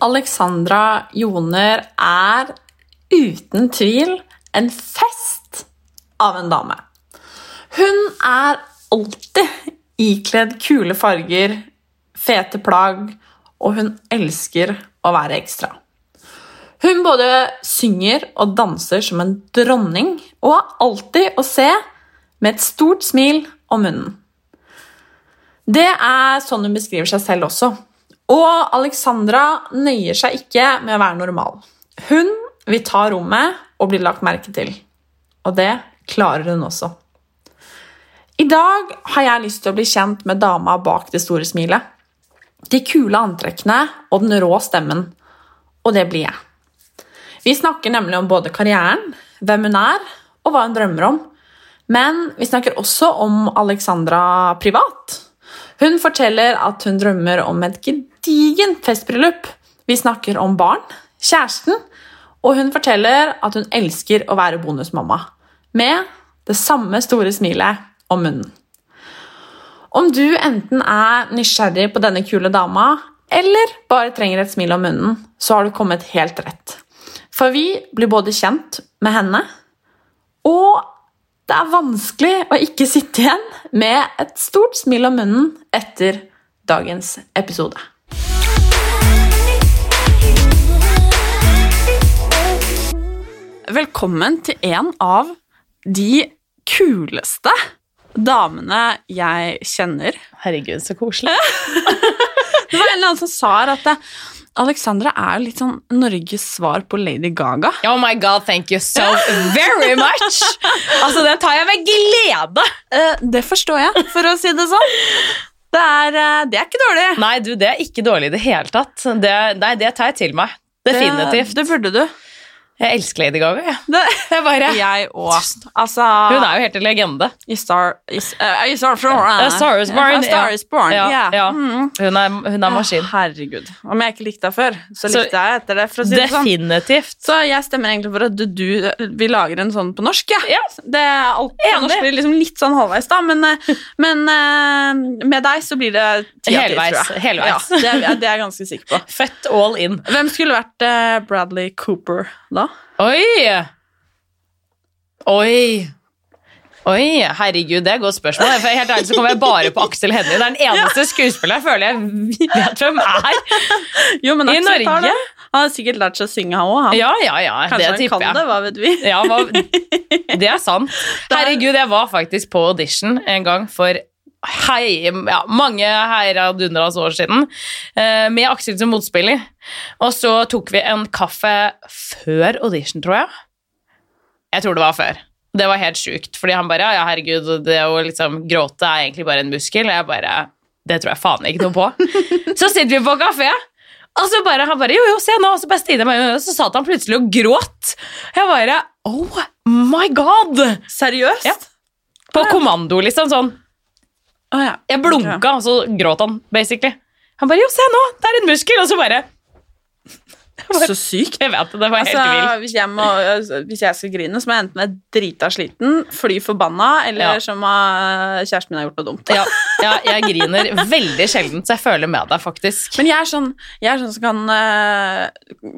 Alexandra Joner er uten tvil en fest av en dame. Hun er alltid ikledd kule farger, fete plagg, og hun elsker å være ekstra. Hun både synger og danser som en dronning, og er alltid å se med et stort smil om munnen. Det er sånn hun beskriver seg selv også. Og Alexandra nøyer seg ikke med å være normal. Hun vil ta rommet og bli lagt merke til. Og det klarer hun også. I dag har jeg lyst til å bli kjent med dama bak det store smilet. De kule antrekkene og den rå stemmen. Og det blir jeg. Vi snakker nemlig om både karrieren, hvem hun er, og hva hun drømmer om. Men vi snakker også om Alexandra privat. Hun forteller at hun drømmer om et gedigent festbryllup. Vi snakker om barn, kjæresten, og hun forteller at hun elsker å være bonusmamma. Med det samme store smilet om munnen. Om du enten er nysgjerrig på denne kule dama, eller bare trenger et smil om munnen, så har du kommet helt rett. For vi blir både kjent med henne, og det er vanskelig å ikke sitte igjen med et stort smil om munnen etter dagens episode. Velkommen til en av de kuleste damene jeg kjenner. Herregud, så koselig. Det var en eller annen som sa her at det, Alexandra er litt sånn Norges svar på Lady Gaga. Oh my god, thank you so very much! Altså, det tar jeg med glede. Eh, det forstår jeg, for å si det sånn. Det er, eh, det er ikke dårlig. Nei, du, det er ikke dårlig i det hele tatt. Det, nei, det tar jeg til meg. Definitivt. Det, det burde du. Jeg elsker Lady Gaga. jeg. Det, er bare, jeg òg. Altså hun er jo helt en legende. I Star, i, uh, i Star, Born. A Star is Born, A Star is born. Ja, ja. ja. Mm. Hun er, hun er maskin. Herregud. Om jeg ikke likte henne før, så Så- likte jeg etter det. si det sånn. Så jeg stemmer egentlig for at du, du vi lager en sånn på norsk. Ja. Ja. Det er alt på norsk blir liksom litt sånn halvveis, da, men, eh, men uh, med deg så blir det ti av ti, tror jeg. helveis. Ja, det, det er jeg ganske sikker på. Født all in. Hvem skulle vært eh, Bradley Cooper da? Oi! Oi! Oi, herregud, det er et godt spørsmål. For helt ærlig så kommer jeg bare på Aksel Hennie. Det er den eneste skuespilleren jeg føler jeg vet hvem er. Jo, men I Norge. tar det. Han har sikkert lært seg å synge, han òg. Ja, ja, ja, Kanskje det han kan jeg. det, hva vet vi? Ja, hva, det er sant. Herregud, jeg var faktisk på audition en gang for hei, ja, mange heiradundas år siden, eh, med Aksel som motspiller. Og så tok vi en kaffe før audition, tror jeg. Jeg tror det var før. Det var helt sjukt, fordi han bare ja, ja, herregud, det å liksom gråte er egentlig bare en muskel. Jeg bare Det tror jeg faen ikke noe på. Så sitter vi på kafé. Og så bare, han bare, jo, jo, se nå, og så bare Stine meg og så satt han plutselig og gråt. Jeg bare, oh my god! Seriøst? Ja. På kommando, liksom, sånn. Å, ja. Jeg blunka, og så gråt han, basically. Han bare, jo, se nå, det er en muskel, og så bare, Så sykt. jeg vet det, det var helt Altså, vilt. hvis, jeg må, altså, hvis jeg skal grine, så må jeg enten være drita sliten, fly forbanna, eller Ja. som uh, kjæresten min har gjort noe dumt. Ja, ja, jeg griner veldig sjelden, så jeg føler med deg, faktisk. Men jeg er sånn, jeg er sånn som kan uh,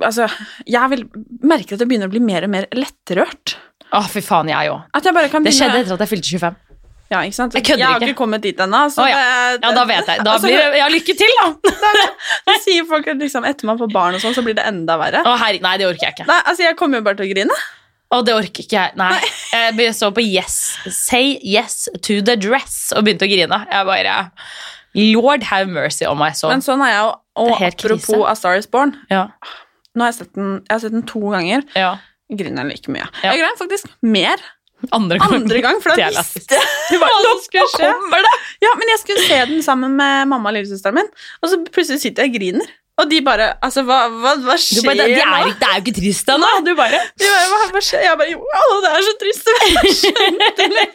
Altså, jeg vil merke at jeg begynner å bli mer og mer lettrørt. Å, fy faen, jeg òg. Bare Det skjedde etter at jeg fylte 25. Ja, ikke sant? Jeg kødder har ikke. ikke kommet dit ennå. så ja. Ja, da vet jeg. Da altså, blir det, ja, lykke til, da! Så sier folk at liksom, etter man får barn og sånn, så blir det enda verre. Å, herre, nei, det orker jeg ikke. Nei, altså, jeg kommer jo bare til å grine. Å, det orker ikke jeg. Nei. Jeg be- så på Yes, Say Yes to the Dress og begynte å grine. Jeg bare Lord have mercy on my soul. Men sånn er jeg jo. Og apropos krise. A Star Is Born, Ja, nå har jeg sett den, jeg har sett den to ganger. ja. Jeg griner like mye. Ja. Jeg griner faktisk mer Andre gang. andre gang, for da visste jeg hva som skulle skje. Ja, men jeg skulle se den sammen med mamma og lillesøsteren min, og så plutselig sitter jeg og griner. Og de bare Altså, hva, hva, hva Du skjer bare, det, det, er, nå? det er jo ikke trist da, nå. Du bare De bare, hva, hva skjer? Jeg bare Jo, det er så trist. Jeg skjønte det.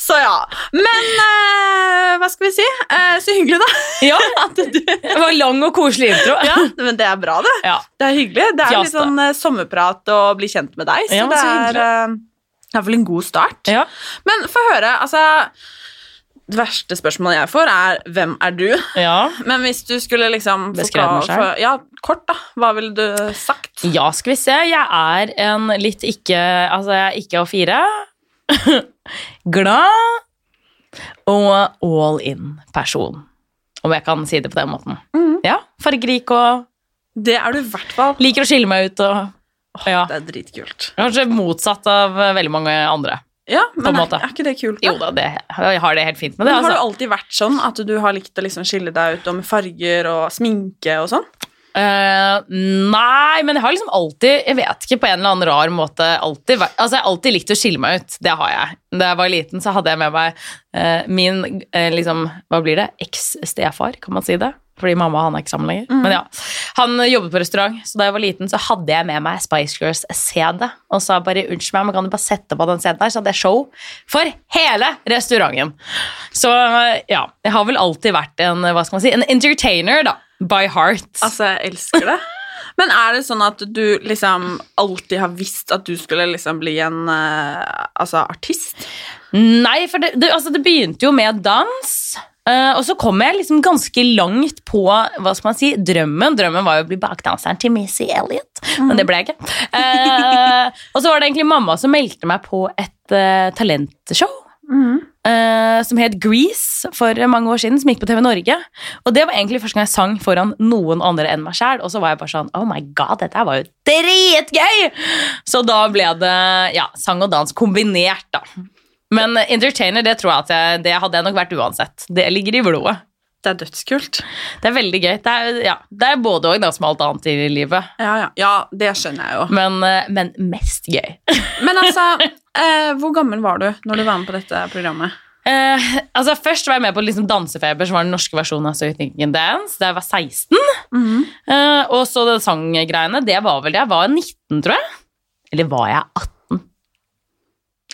Så ja. Men uh, hva skal vi si? Uh, så hyggelig, da. Ja, det var lang og koselig intro. Ja, men det er bra, det. Ja. Det er hyggelig. Det er Fjas, litt sånn uh, sommerprat og bli kjent med deg, så Ja, det er i hvert fall en god start. Ja. Men få høre, altså Det verste spørsmålet jeg får, er 'Hvem er du?' ja. Men hvis du skulle liksom Beskrevet meg selv? Ja, kort, da. Hva ville du sagt? Ja, skal vi se. Jeg er en litt ikke Altså, jeg er ikke å fire Glad og all in-person. Om jeg kan si det på den måten. Mhm. Ja, Fargerik og Det er du i hvert fall. liker å skille meg ut og ja. Det er dritkult. Kanskje motsatt av veldig mange andre. Ja, men er, er ikke det kult? da? Jo da, det, jeg har det helt fint med det. Men har du Altså. alltid vært sånn at du har likt å liksom skille deg ut og med farger og sminke og sånn? Uh, nei, men jeg har liksom alltid Jeg vet ikke, på en eller annen rar måte alltid, Altså, jeg har alltid likt å skille meg ut. Det har jeg. Da jeg var liten, så hadde jeg med meg uh, min uh, liksom Hva blir det? Eks-stefar, kan man si det? Fordi mamma han er ikke sammen lenger. Men ja, Han jobbet på restaurant, så da jeg var liten, så hadde jeg med meg Spice Girls-CD. Og sa bare 'unnskyld meg, men kan du bare sette på den CD-en her?' Så hadde jeg show for hele restauranten. Så ja, jeg har vel alltid vært en hva skal man si, en entertainer, da. By heart. Altså, jeg elsker det. Men er det sånn at du liksom alltid har visst at du skulle liksom bli en eh, altså, artist? Nei, for det, det, altså det begynte jo med dans. Eh, og så kom jeg liksom ganske langt på hva skal man si, drømmen. Drømmen var jo å bli bakdanseren til Missy Elliot, men det ble jeg ikke. Uh, og så var det egentlig mamma som meldte meg på et uh, talentshow. eh, som het Grease for mange år siden, som gikk på TV Norge. Og det var egentlig første gang jeg sang foran noen andre enn meg sjæl. Og så var jeg bare sånn Oh my god, dette var jo dritgøy! Så da ble det ja, sang og dans kombinert, da. Men entertainer, det tror jeg at jeg, det hadde jeg nok vært uansett. Det ligger i blodet. Det er dødskult. Det er veldig gøy. Det er, ja, det er både og, som alt annet i livet. Ja, ja. ja, det skjønner jeg jo. Men, eh, men mest gøy. Men altså, eh, hvor gammel var du når du var med på dette programmet? Eh, altså Først var jeg med på liksom Dansefeber, som var den norske versjonen av So You Think Dance. Da jeg var 16. Eh, og så det sanggreiene, det var vel det. Jeg var 19, tror jeg. Eller var jeg 18?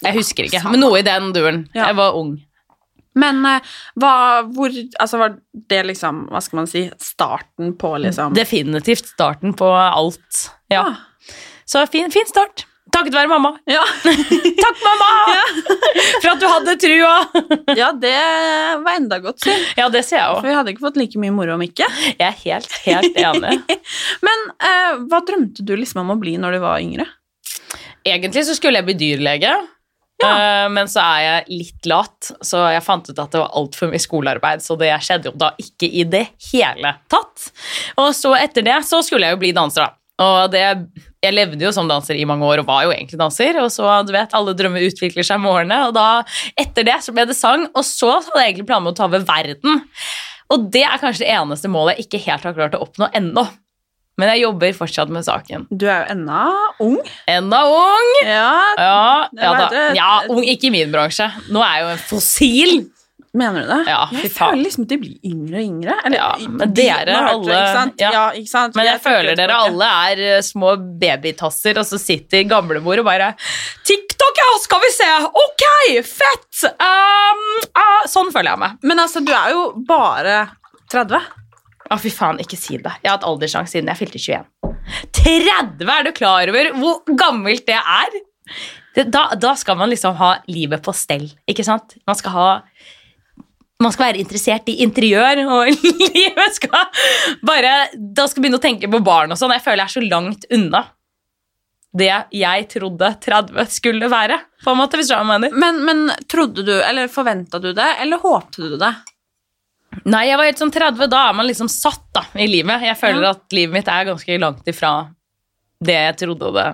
Jeg husker ikke, men noe i den duren. Ja. Jeg var ung. Men eh, hva, hvor, altså, var det liksom, hva skal man si, starten på liksom Definitivt starten på alt. Ja. Ah. Så fin, fin start. Takket være mamma. Ja. Takk, mamma! For at du hadde trua. ja, det var enda godt, si. Ja, det ser jeg også. For vi hadde ikke fått like mye moro om ikke. Jeg er helt, helt enig. Men eh, hva drømte du liksom om å bli når du var yngre? Egentlig så skulle jeg bli dyrlege, eh, men så er jeg litt lat, så jeg fant ut at det var altfor mye skolearbeid, så det skjedde jo da ikke i det hele tatt. Og så etter det så skulle jeg jo bli danser, da. Og det, jeg levde jo som danser i mange år og var jo egentlig danser, og så, du vet, alle drømmer utvikler seg med årene, og da, etter det så ble det sang, og så hadde jeg egentlig planer om å ta over verden. Og det er kanskje det eneste målet jeg ikke helt har klart å oppnå ennå. Men jeg jobber fortsatt med saken. Du er jo ennå ung. Enda ung! Ja, Ja, ja, da. ja, ung, ikke i min bransje. Nå er jeg jo en fossil. Mener du det? Ja, jeg føler liksom at de blir yngre og yngre. Eller, Ja, men de- dere alle- ja. Ja, ikke sant? Men jeg, jeg føler dere alle er eh, små babytasser, og så sitter gamlemor og bare TikTok, ja! Skal vi se! Ok, fett! Um, uh, sånn føler jeg meg. Men altså, du er jo bare 30. Å, fy faen, ikke si det. Jeg har hatt alderssjanse siden jeg fylte 21. 30! Er du klar over hvor gammelt det er? Da, da skal man liksom ha livet på stell, ikke sant? Man skal ha man skal være interessert i interiør, og livet skal bare Da skal begynne å tenke på barn og sånn. Jeg føler jeg er så langt unna det jeg trodde 30 skulle være. på en måte, hvis du mener. Men, men trodde du, eller forventa du det, eller håpte du det? Nei, jeg var helt sånn 30. Da er man liksom satt da, i livet. Jeg føler at livet mitt er ganske langt ifra det jeg trodde det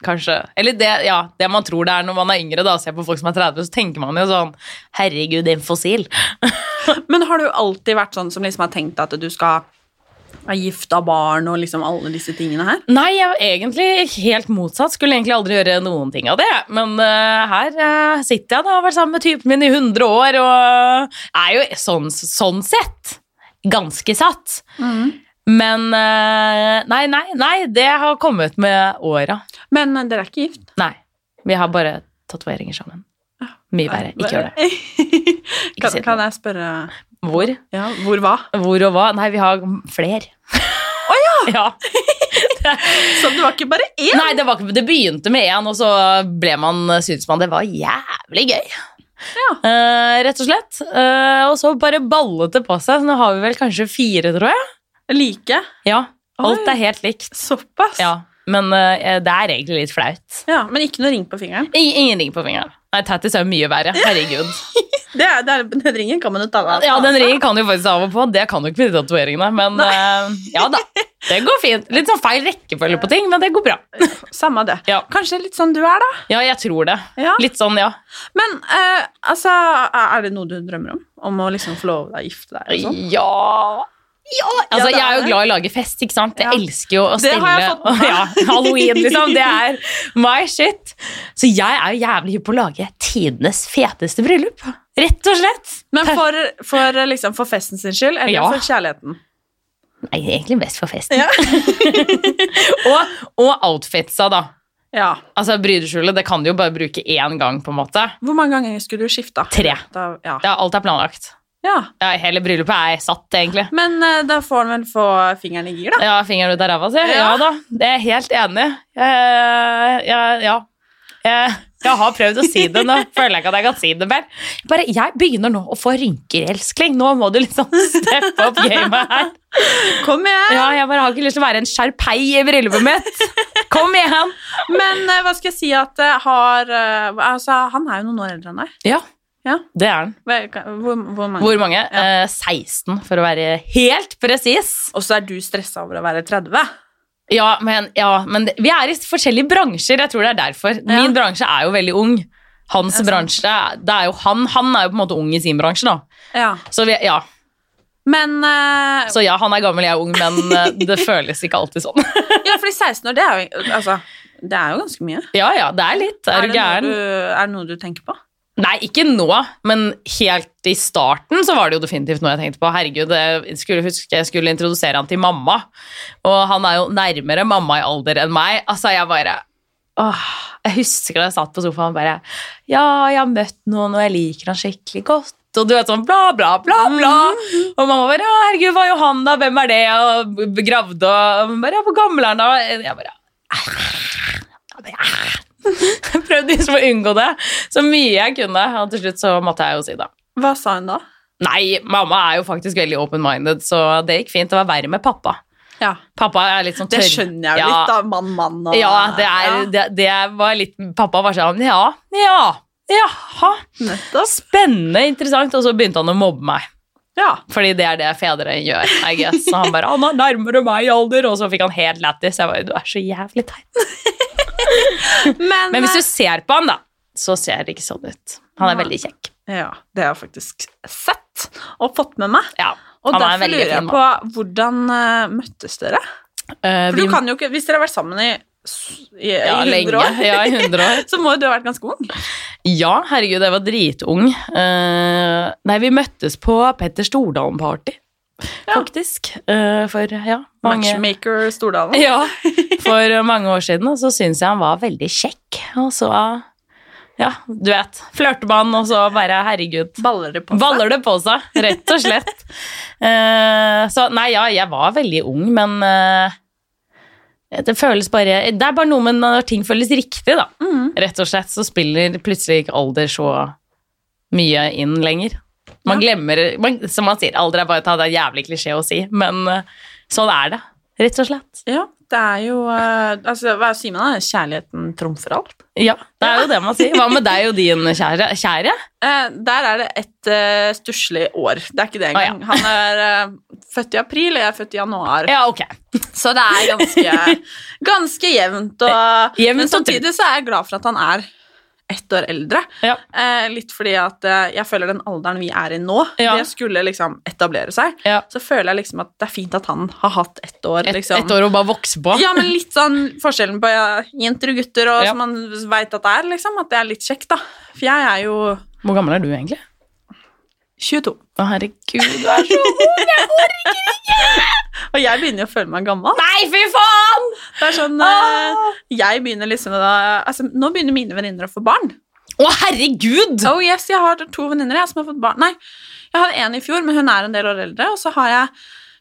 kanskje Eller det, ja, det man tror det er når man er yngre. da, Ser på folk som er 30, så tenker man jo sånn Herregud, en fossil. Men har du alltid vært sånn som liksom har tenkt at du skal være gift av barn og liksom alle disse tingene her? Nei, jeg var egentlig helt motsatt. Skulle egentlig aldri gjøre noen ting av det. Men uh, her uh, sitter jeg da, har vært sammen med typen min i 100 år og er jo sånn, sånn sett ganske satt. Mm. Men uh, nei, nei, nei, det har kommet med åra. Men dere er ikke gift? Nei. Vi har bare tatoveringer sammen. Mye verre. Ikke gjør det. Ikke kan, kan jeg spørre Hvor? ja, Hvor hva? Hvor og hva? Nei, vi har fler. Å ja! Så det var ikke bare én? Nei, det, var, ikke- det begynte med én, og så ble man, syntes man det var jævlig gøy. Ja. Uh, rett og slett. Uh, og så bare ballet det på seg. Så nå har vi vel kanskje fire, tror jeg. Like? Ja, Alt Oi. er helt likt. Såpass? Ja, Men uh, det er egentlig litt flaut. Ja, Men ikke noe ring på fingeren? Ingen, ingen ring på fingeren. Nei, tattis er jo mye verre. Herregud. Det er, det er, den ringen kan man jo ta av. Ja, den ringen kan du faktisk av og på. Det kan du ikke med de tatoveringene. Men uh, ja da. Det går fint. Litt sånn feil rekkefølge på ting, men det går bra. Samme det. Ja, Kanskje litt sånn du er, da. ja jeg tror det. Ja. Litt sånn, ja. Men uh, altså, er det noe du drømmer om? Om å liksom få lov til å gifte deg sånn? Ja ja, altså det Jeg er jo glad i å lage fest, ikke sant? Jeg Ja. elsker jo å Det stille har jeg fått med ja, Halloween, liksom. Det er my shit. Så jeg er jo jævlig hypp på å lage tidenes feteste bryllup. Rett og slett. Men for, for, liksom, for festen sin skyld, eller Ja. for kjærligheten? Nei, egentlig mest for festen. Ja. Og, og outfitsa, da. ja. Altså Brydeskjulet det kan du jo bare bruke én gang, på en måte. Hvor mange ganger skulle du skifte? Tre. Da, ja. Ja, alt er planlagt. Ja. Ja, hele bryllupet er satt, egentlig. Men uh, da får han vel få fingeren i gir, da. Ja, fingeren ut av ræva si. Ja. Ja. da, det er jeg helt enig i. Jeg- jeg- Ja. Jeg, jeg har prøvd å si det, nå føler jeg ikke at jeg kan si det mer. Bare, jeg begynner nå å få rynker, elskling. Nå må du liksom steppe opp gamet her. Kom igjen! Ja, jeg bare har ikke lyst til å være en sjarpei i bryllupet mitt. Kom igjen! Men eh, hva skal jeg si at eh, har eh, Altså, han er jo noen år eldre enn deg. Ja, Ja. det er den. Hvor, hvor mange? Hvor mange? Eh, 16, for å være helt presis. Og så er du stressa over å være 30? Ja, men, ja, men det- vi er i forskjellige bransjer. Jeg tror det er derfor. Ja. Min bransje er jo veldig ung. Hans Ja, bransje det er jo han, han er jo på en måte ung i sin bransje, da. Ja. Så, vi, ja. Men uh, så ja, han er gammel, jeg er ung, men eh, det føles ikke alltid sånn. Ja, fordi 16 år, det er jo Altså, det er jo ganske mye. Ja ja, det er litt. Er du det noe du, er det noe du tenker på? Nei, ikke nå, men helt i starten så var det jo definitivt noe jeg tenkte på. Herregud, jeg skulle huske jeg skulle introdusere han til mamma, og han er jo nærmere mamma i alder enn meg. Altså, jeg bare Åh, jeg husker da jeg satt på sofaen og bare Ja, jeg har møtt noen, og jeg liker han skikkelig godt. Og du vet sånn bla, bla, bla, bla. Og mamma bare ja, herregud, hva er Johanna, hvem er det? Og gravde og bare hvor gammel er han da? Jeg bare jeg prøvde liksom å unngå det så mye jeg kunne, og til slutt så måtte jeg jo si det. Hva sa hun da? Nei, mamma er jo faktisk veldig open-minded, så det gikk fint. Det var verre med pappa. Ja, Pappa er litt sånn Det skjønner jeg jo ja, litt, da. Mann, mann og Ja, det, er, Ja, Det, det var litt Pappa var sånn Ja, ja, jaha. Spennende, interessant. Og så begynte han å mobbe meg. Ja. Fordi det er det fedre gjør, I guess. Så han bare 'Han er nærmere meg i alder', og så fikk han helt lættis. Jeg bare 'Du er så jævlig teit'. Men, Men hvis du ser på han, da, så ser det ikke sånn ut. Han er veldig kjekk. Ja, det har jeg faktisk sett og fått med meg. Ja, Og er derfor lurer jeg på hvordan eh, møttes dere? Uh, For vi- du kan jo ikke, Hvis dere har vært sammen i, i, ja, i 100 år, Ja, i 100 år. så må du ha vært ganske ung. Ja, herregud, jeg var dritung. Uh, nei, vi møttes på Petter Stordalen-party, Ja. faktisk. Eh, for, ja, mange... Matchmaker Stordalen. Ja, for mange år siden, og så syntes jeg han var veldig kjekk. Og så, ja, du vet, flørter man, og så bare, herregud, Baller det på seg? baller det på seg, rett og slett. Eh, så nei, ja, jeg var veldig ung, men det føles bare Det er bare noe med når ting føles riktig, da. Mm. Rett og slett så spiller plutselig ikke alder så mye inn lenger. Man glemmer man, Som man sier, alder er bare ta, det er jævlig klisjé å si, men eh, sånn er det. Rett og slett. Ja, det er jo eh, altså, Hva sier man? da? Kjærligheten trumfer alt. Ja, det er jo det man sier. Hva med deg og din kjære? kjære? Eh, der er det et uh, stusslig år. Det er ikke det Å, ja. Han er uh, født i april, og jeg er født i januar. Ja, ok. Så det er ganske, ganske jevnt. Og, Jevnt men samtidig så er jeg glad for at han er ett år eldre. Ja. Eh, litt fordi at eh, jeg føler den alderen vi er i nå, Ja. det skulle liksom etablere seg. Ja. Så føler jeg liksom at det er fint at han har hatt ett år. Et, liksom. år å bare vokse på. Ja, men litt sånn forskjellen på jenter og gutter, og som man veit at det er, liksom. At det er litt kjekt, da. For jeg er jo Hvor gammel er du egentlig? 22. Å, herregud, du er så ung! Og jeg begynner jo å føle meg gammel. Nei, fy faen! Det er sånn, ah. jeg begynner liksom da, altså, Nå begynner mine venninner å få barn. Å, herregud! Oh yes, Jeg har to venninner som har fått barn. Nei, jeg hadde en i fjor, men hun er en del år eldre. Og så har jeg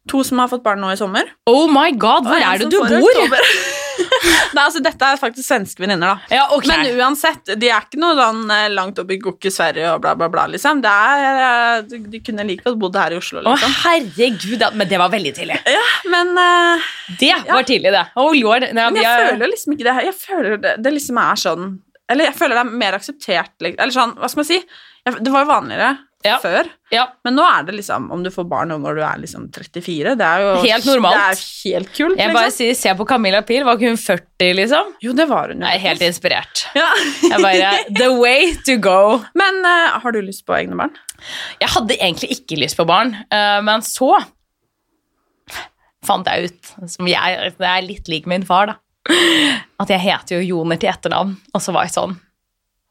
to som har fått barn nå i sommer. Oh my god, hvor er det du bor? Nei, altså, dette er faktisk svenske venninner, da. Ja, okay. Men uansett, de er ikke noe sånn eh, langt opp i Gokke, Sverige og bla, bla, bla. liksom. Det er, eh, de- kunne like godt bodd her i Oslo, Å, liksom. herregud, ja, men det var veldig tidlig. Ja, men Uh, Det var tidlig, det. Oh lord. Nei, Men jeg er- føler liksom ikke det her. Jeg føler det, det liksom er sånn Eller jeg føler det er mer akseptert. Eller sånn, hva skal man si? Det var jo vanligere Ja. før. Ja, Men nå er det liksom Om du får barn når du er liksom 34, det er jo Helt normalt. Det er helt kult, jeg bare liksom. sier, se på Camilla Pil, var ikke hun 40, liksom? Jo, det var hun jo. Jeg er helt inspirert. Ja. Jeg bare, the way to go. Men uh, har du lyst på egne barn? Jeg hadde egentlig ikke lyst på barn, uh, men så fant jeg ut, som jeg, det er litt lik min far da, at jeg heter jo Joner til etternavn, og så var jeg sånn,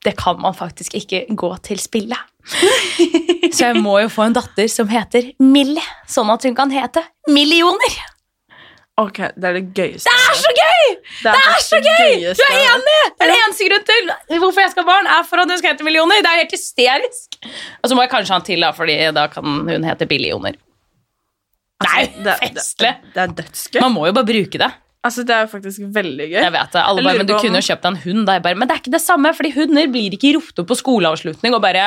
det kan man faktisk ikke gå til spille. Så jeg må jo få en datter som heter Millie, sånn at hun kan hete Millioner. Ok, det er det gøyeste. Det er så gøy! Det Det er så gøy! gøyeste Du er enig! Det er det eneste grunn til hvorfor jeg skal ha barn, er for at hun skal hete Millioner. Det er helt hysterisk. Og så må jeg kanskje ha en til, da, fordi da kan hun hete Billioner. Det er Altså, jo festlig. Det, det er dødsgøy. Man må jo bare bruke det. Altså, det er jo faktisk veldig gøy. Jeg vet det. Alle bare, men du kunne jo kjøpt deg en hund. Da. Jeg bare, men det er ikke det samme, fordi hunder blir ikke ropt opp på skoleavslutning og bare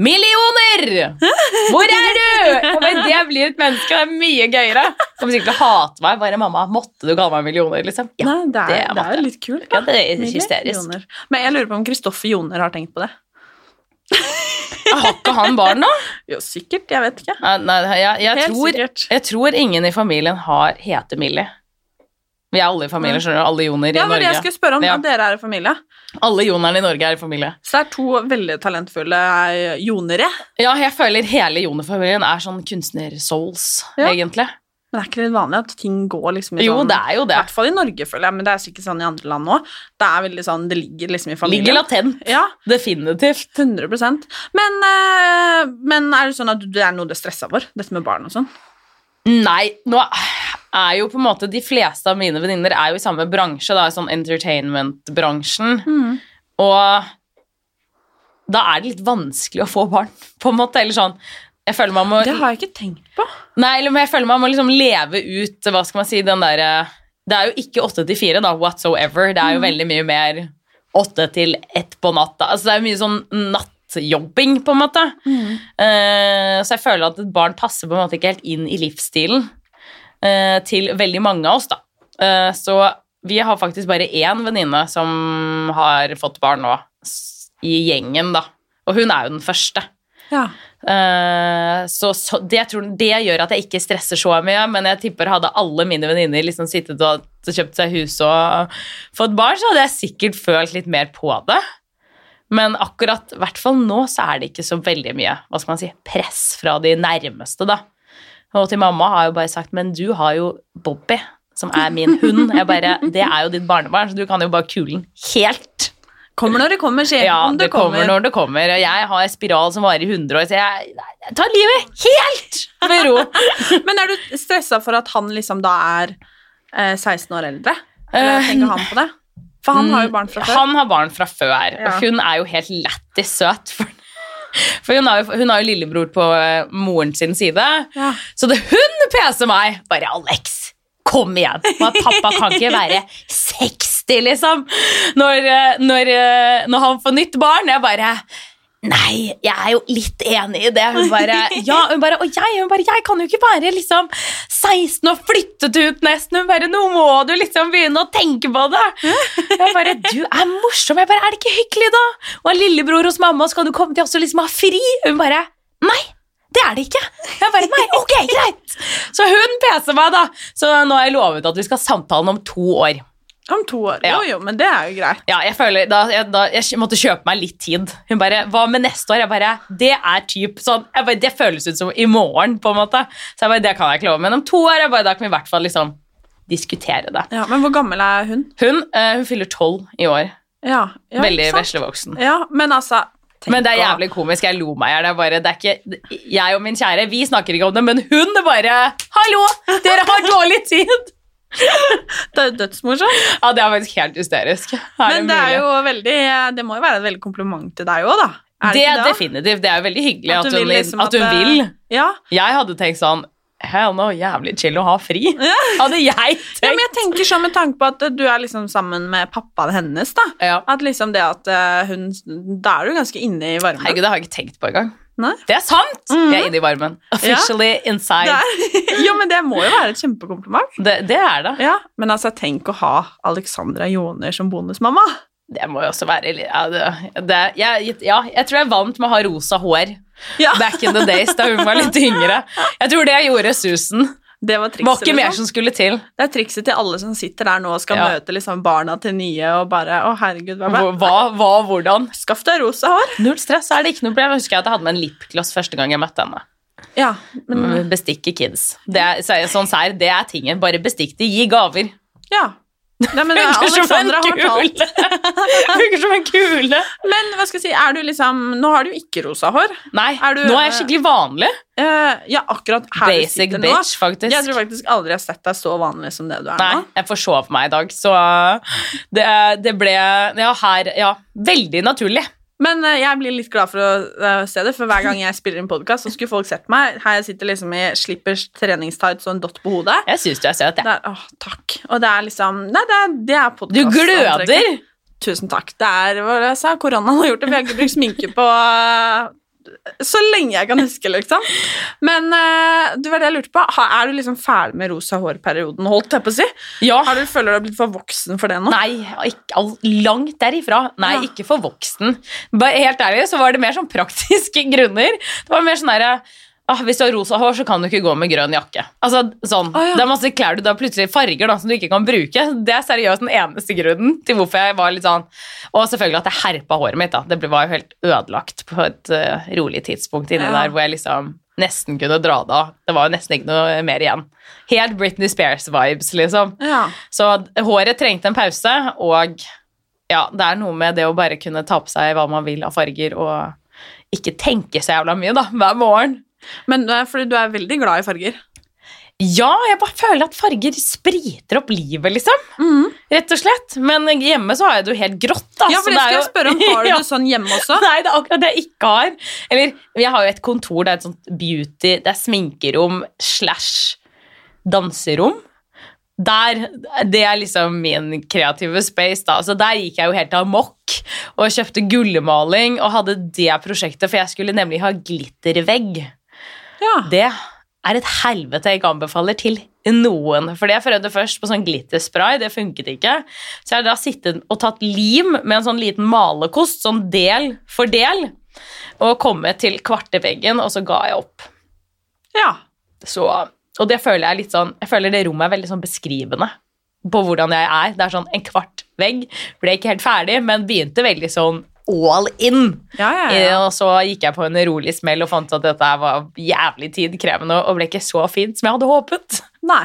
'Millioner! Hvor er du?' Men det blir et menneske. Det er mye gøyere. Kommer sikkert til å hate meg. Bare 'mamma, måtte du kalle meg millioner?' liksom. Ja, Nei, det er, det er jeg. litt kult. Ja, det er hysterisk. Joner. Men jeg lurer på om Kristoffer Joner har tenkt på det. Har ikke han barn nå? Jo, sikkert. Jeg vet ikke. Nei, nei, jeg, jeg, tror, jeg tror ingen i familien har heter Millie. Vi er alle i familie, skjønner du. Alle joner i Ja, men Norge. jeg skulle spørre om Ja. dere er i familie. Alle jonerne i Norge er i familie. Så det er to veldig talentfulle eh, jonere. Ja, jeg føler hele jonerfamilien er sånn kunstnersouls, Ja. egentlig. Men det er ikke litt vanlig at ting går liksom i Jo, sånn det er jo I det. hvert fall i Norge, føler jeg, men det er sikkert sånn i andre land òg. Det er veldig sånn, det ligger liksom i familien. Ligger latent. Ja, Definitivt. 100% Men, eh, men er det sånn at det er noe du er stressa for? Dette med barn og sånn? Nei, nå er jo på en måte de fleste av mine venninner er jo i samme bransje, da, sånn entertainment-bransjen. Og da er det litt vanskelig å få barn, på en måte. Eller sånn Jeg føler man må Det har jeg ikke tenkt på. Nei, eller jeg føler man må liksom leve ut Hva skal man si, den derre Det er jo ikke åtte til fire, da, whatsoever. Det er jo veldig mye mer åtte til ett på natta. Altså, det er jo mye sånn nattjobbing, på en måte. Eh, så jeg føler at et barn passer på en måte ikke helt inn i livsstilen eh, til veldig mange av oss, da. Eh, så vi har faktisk bare én venninne som har fått barn nå, i gjengen, da. Og hun er jo den første. Ja. Eh, så, så det, tror, det gjør at jeg ikke stresser så mye, men jeg tipper hadde alle mine venninner liksom sittet og kjøpt seg hus og fått barn, så hadde jeg sikkert følt litt mer på det. Men akkurat, hvert fall nå, så er det ikke så veldig mye hva skal man si, press fra de nærmeste, da. Og til mamma har jeg jo bare sagt, men du har jo Bobby, som er min hund. Jeg bare, det er jo ditt barnebarn, så du kan jo bare kule den helt. Kommer når det kommer, sier Ja, det kommer når det kommer. og Jeg har spiral som varer i 100 år, så jeg, jeg tar livet helt med ro. Men er du stressa for at han liksom da er eh, 16 år eldre? Eller Eh, tenker han på det? For han har jo barn fra før. Han har barn fra før, Ja. og hun er jo helt lættis søt. For, for hun, har jo, hun har jo lillebror på eh, moren sin side, Ja. så det hun peser meg Bare Alex, kom igjen! Men pappa kan ikke være 60, liksom, når, eh, når, eh, når han får nytt barn. Jeg bare Nei, jeg er jo litt enig i det. Hun bare, ja, hun bare, og jeg, hun bare, jeg kan jo ikke være liksom 16 og flyttet ut nesten. Hun bare, nå må du liksom begynne å tenke på det. Jeg bare, du er morsom. Jeg bare, er det ikke hyggelig da? Og en lillebror hos mamma, skal du komme til oss og liksom ha fri? Hun bare, nei, det er det ikke. Jeg bare, nei, ok, greit. Så hun peser meg da. Så nå har jeg lovet at vi skal ha samtalen om to år. Om to år. Ja. Jo, jo, men det er jo greit. Ja, jeg føler, da, jeg, da, jeg måtte kjøpe meg litt tid. Hun bare, hva med neste år? Jeg bare, det er typ sånn, jeg bare, det føles ut som i morgen, på en måte. Så jeg bare, det kan jeg ikke love. Men om to år, jeg bare, da kan vi i hvert fall liksom diskutere det. Ja, Men hvor gammel er hun? Hun, uh, hun fyller tolv i år. Ja, ja Veldig veslevoksen. Ja, men altså Men det er jævlig komisk. Jeg lo meg i hjel. Jeg og min kjære vi snakker ikke om det, men hun bare Hallo! Dere har dårlig tid! Det er jo dødsmorsomt. Ja, Det er faktisk helt hysterisk. Er Men det er jo veldig Det må jo være et veldig kompliment til deg òg, da. Er det det, da? definitivt. Det er veldig hyggelig At at, hun, vil liksom at hun vil. Ja. Jeg hadde tenkt sånn Hell no, jævlig chill å ha fri. Hadde jeg ja, men tenkt. jeg tenker sånn med tanke på at du er liksom sammen med pappaen hennes, da. Ja. At liksom det at eh, hun Da er du ganske inne i varmen. Herregud, det har jeg ikke tenkt på engang. Nei? Det er sant! Mhm. Jeg er inne i varmen. Officially inside. Det er, jo, men det må jo være et kjempekompliment. Det, det er det. Ja, Men altså, tenk å ha Alexandra Joner som bonusmamma. Det må jo også være ja, det, det, jeg, ja, jeg tror jeg vant med å ha rosa hår Ja, back in the days da hun var litt yngre. Jeg tror det gjorde susen. Det var trikset. ikke mer liksom. som skulle til. Det er trikset til alle som sitter der nå og skal Ja. møte liksom barna til nye og bare Å, herregud, hva Hva, hva, hvordan? Skaff deg rosa hår. Null stress, er det ikke noe problem. Jeg husker at jeg hadde med en lipgloss første gang jeg møtte henne. Ja, men Bestikke kids. Det er, så- sånn sær, det er tingen. Bare bestikk de, gi gaver. Ja. Nei, men som Alexandra har talt. Funker som en kule. Men hva skal jeg si, er du liksom Nå har du jo ikke rosa hår. Nei, Er du- nå er jeg skikkelig vanlig. Uh, ja, akkurat her du Basic nå. bitch, faktisk. Jeg tror faktisk aldri jeg har sett deg så vanlig som det du er Nei, nå. jeg forsov meg i dag, så det, det ble Ja, her Ja, veldig naturlig. Men eh, jeg blir litt glad for å eh, se det, for hver gang jeg spiller en podkast, så skulle folk sett meg. Her jeg sitter liksom i slippers, treningstights og en dott på hodet. Jeg syns du er søt, jeg. Ja. takk. Og det er liksom Nei, det er, det er Du gløder! Tusen takk. Det er hva jeg sa, koronaen har gjort det, for jeg har ikke brukt sminke på eh, så lenge jeg kan huske, liksom. Men uh, du var det jeg lurte på. Er du liksom ferdig med rosa hår-perioden, holdt jeg på å si? Ja. Har du føler du har blitt for voksen for det nå? Nei, ikke, langt derifra. Nei, Ja. ikke for voksen. Bare helt ærlig så var det mer sånn praktiske grunner. Det var mer sånn derre ah, Hvis du har rosa hår, så kan du ikke gå med grønn jakke. Altså, sånn, Ah, ja. Det er masse klær du da plutselig farger da, som du ikke kan bruke. Det er seriøst den eneste grunnen til hvorfor jeg var litt sånn Og selvfølgelig at jeg herpa håret mitt. da. Det var jo helt ødelagt på et uh, rolig tidspunkt inni Ja. der hvor jeg liksom nesten kunne dra det av. Det var jo nesten ikke noe mer igjen. Helt Britney Spears-vibes, liksom. Ja. Så håret trengte en pause, og ja, det er noe med det å bare kunne ta på seg hva man vil av farger, og ikke tenke så jævla mye, da, hver morgen. Men fordi du er veldig glad i farger. Ja, jeg bare føler at farger spriter opp livet, liksom. Rett og slett. Men hjemme så har jeg det jo helt grått, da. Ja, for det skal jeg spørre om. Har du Ja. det sånn hjemme også? Nei, det er akkurat det jeg ikke har. Eller, jeg har jo et kontor, det er et sånt beauty, det er sminkerom slash danserom. Der, det er liksom min kreative space, da. Så der gikk jeg jo helt amok og kjøpte gullmaling og hadde det prosjektet, for jeg skulle nemlig ha glittervegg. Ja. Det er et helvete jeg ikke anbefaler til noen. For jeg prøvde først på sånn glitterspray, det funket ikke. Så jeg har da sittet og tatt lim med en sånn liten malekost, sånn del for del, og kommet til kvarteveggen, og så ga jeg opp. ja. Så, og det føler jeg litt sånn, jeg føler det rommet er veldig sånn beskrivende på hvordan jeg er. Det er sånn en kvart vegg, ble ikke helt ferdig, men begynte veldig sånn all in. Ja, ja, Eh, ja. Og så gikk jeg på en rolig smell og fant at dette var jævlig tidkrevende og ble ikke så fint som jeg hadde håpet. Nei.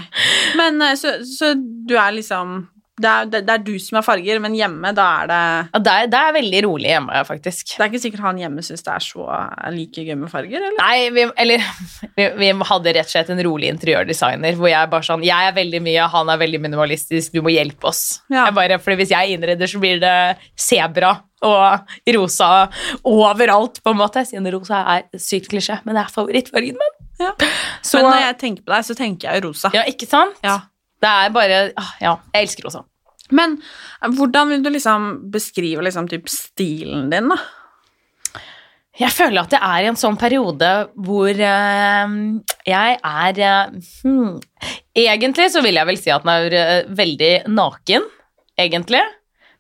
Men eh, så, så du er liksom det er, det, det er du som er farger, men hjemme, da er det Ja, det, er, det er veldig rolig hjemme, faktisk. Det er ikke sikkert han hjemme syns det er så like gøy med farger, eller? Nei, vi, eller vi, vi hadde rett og slett en rolig interiørdesigner hvor jeg bare sånn Jeg er veldig mye, han er veldig minimalistisk, du må hjelpe oss. Ja. Jeg bare, fordi hvis jeg innreder, så blir det sebra og rosa overalt, på en måte. Siden rosa er sykt klisjé, men det er favorittfargen min. Ja. Så, men når jeg tenker på deg, så tenker jeg rosa. ja, ikke sant? Ja. Det er bare ah, Ja, jeg elsker rosa. Men eh, hvordan vil du liksom beskrive liksom typ stilen din, da? Jeg føler at jeg er i en sånn periode hvor eh, jeg er eh, hmm, Egentlig så vil jeg vel si at den er veldig naken, egentlig.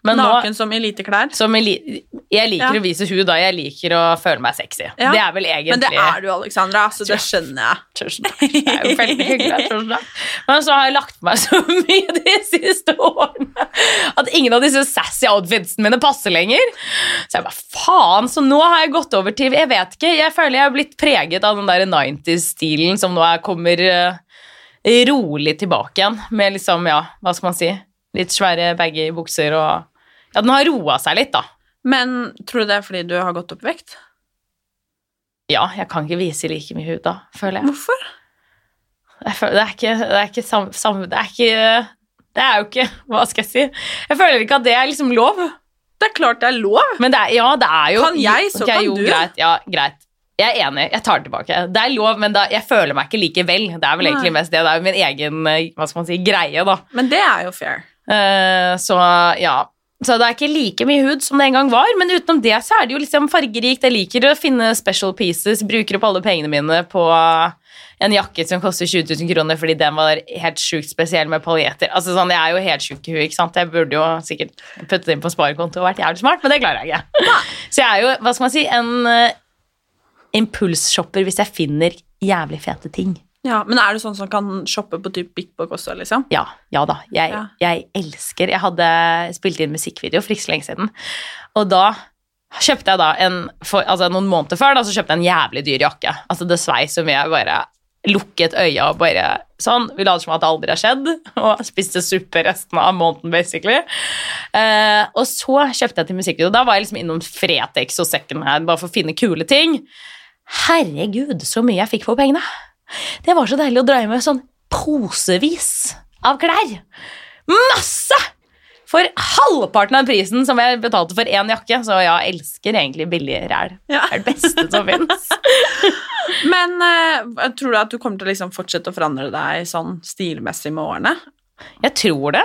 Men Naken som nå som jeg, li- jeg liker Ja. å vise hud, da. Jeg liker å føle meg sexy. Ja. Det er vel egentlig Men det er du, Alexandra, så det skjønner jeg. Tusen takk. Det er jo veldig hyggelig. tusen takk. Men så har jeg lagt på meg så mye de siste årene at ingen av disse sassy outfitsene mine passer lenger. Så jeg bare faen, så nå har jeg gått over til Jeg vet ikke, jeg føler jeg har blitt preget av den der 90s-stilen som nå er, kommer eh, rolig tilbake igjen. Med liksom, ja, hva skal man si, litt svære baggy bukser og Ja, den har roa seg litt, da. Men tror du det er fordi du har gått opp i vekt? Ja, jeg kan ikke vise like mye hud da, føler jeg. Hvorfor? jeg føler, det er ikke, det er ikke sam, sam, Det er ikke Det er jo ikke Hva skal jeg si? Jeg føler ikke at det er liksom lov. Det er klart det er lov. Men det er, ja, det er jo Kan jeg, så okay, kan jo, du. Greit, ja, greit. Jeg er enig. Jeg tar det tilbake. Det er lov, men da, jeg føler meg ikke likevel. Det er vel Nei. egentlig mest det. Det er jo min egen eh, hva skal man si, greie, da. Men det er jo fair. Uh, så ja. Så det er ikke like mye hud som det en gang var, men utenom det så er det jo liksom fargerikt. Jeg liker å finne special pieces, bruker opp alle pengene mine på en jakke som koster 20 000 kroner fordi den var helt sjukt spesiell med paljetter. Altså sånn, Jeg er jo helt sjuk i huet, ikke sant. Jeg burde jo sikkert puttet det inn på sparekonto og vært jævlig smart, men det klarer jeg ikke. Så jeg er jo, hva skal man si, en uh, impulsshopper hvis jeg finner jævlig fete ting. Ja, Men er du sånn som kan shoppe på typ Big Bog også, liksom? Ja, ja da. Jeg, Ja. jeg elsker Jeg hadde spilt inn musikkvideo for ikke så lenge siden, og da kjøpte jeg da en for, altså Noen måneder før da, så kjøpte jeg en jævlig dyr jakke. Altså Det svei så mye. Jeg bare lukket øya og bare sånn. Vi later som at det aldri har skjedd, og spiste suppe resten av måneden, basically. Eh, og så kjøpte jeg til musikkvideo. Da var jeg liksom innom Fretex og Second Hand bare for å finne kule ting. Herregud, så mye jeg fikk for pengene. Det var så deilig å dra hjem med sånn posevis av klær. Masse! For halvparten av prisen som jeg betalte for én jakke. Så ja, jeg elsker egentlig billig ræl. Ja. Det er det beste som fins. Men uh, tror du at du kommer til å liksom fortsette å forandre deg sånn stilmessig med årene? Jeg tror det.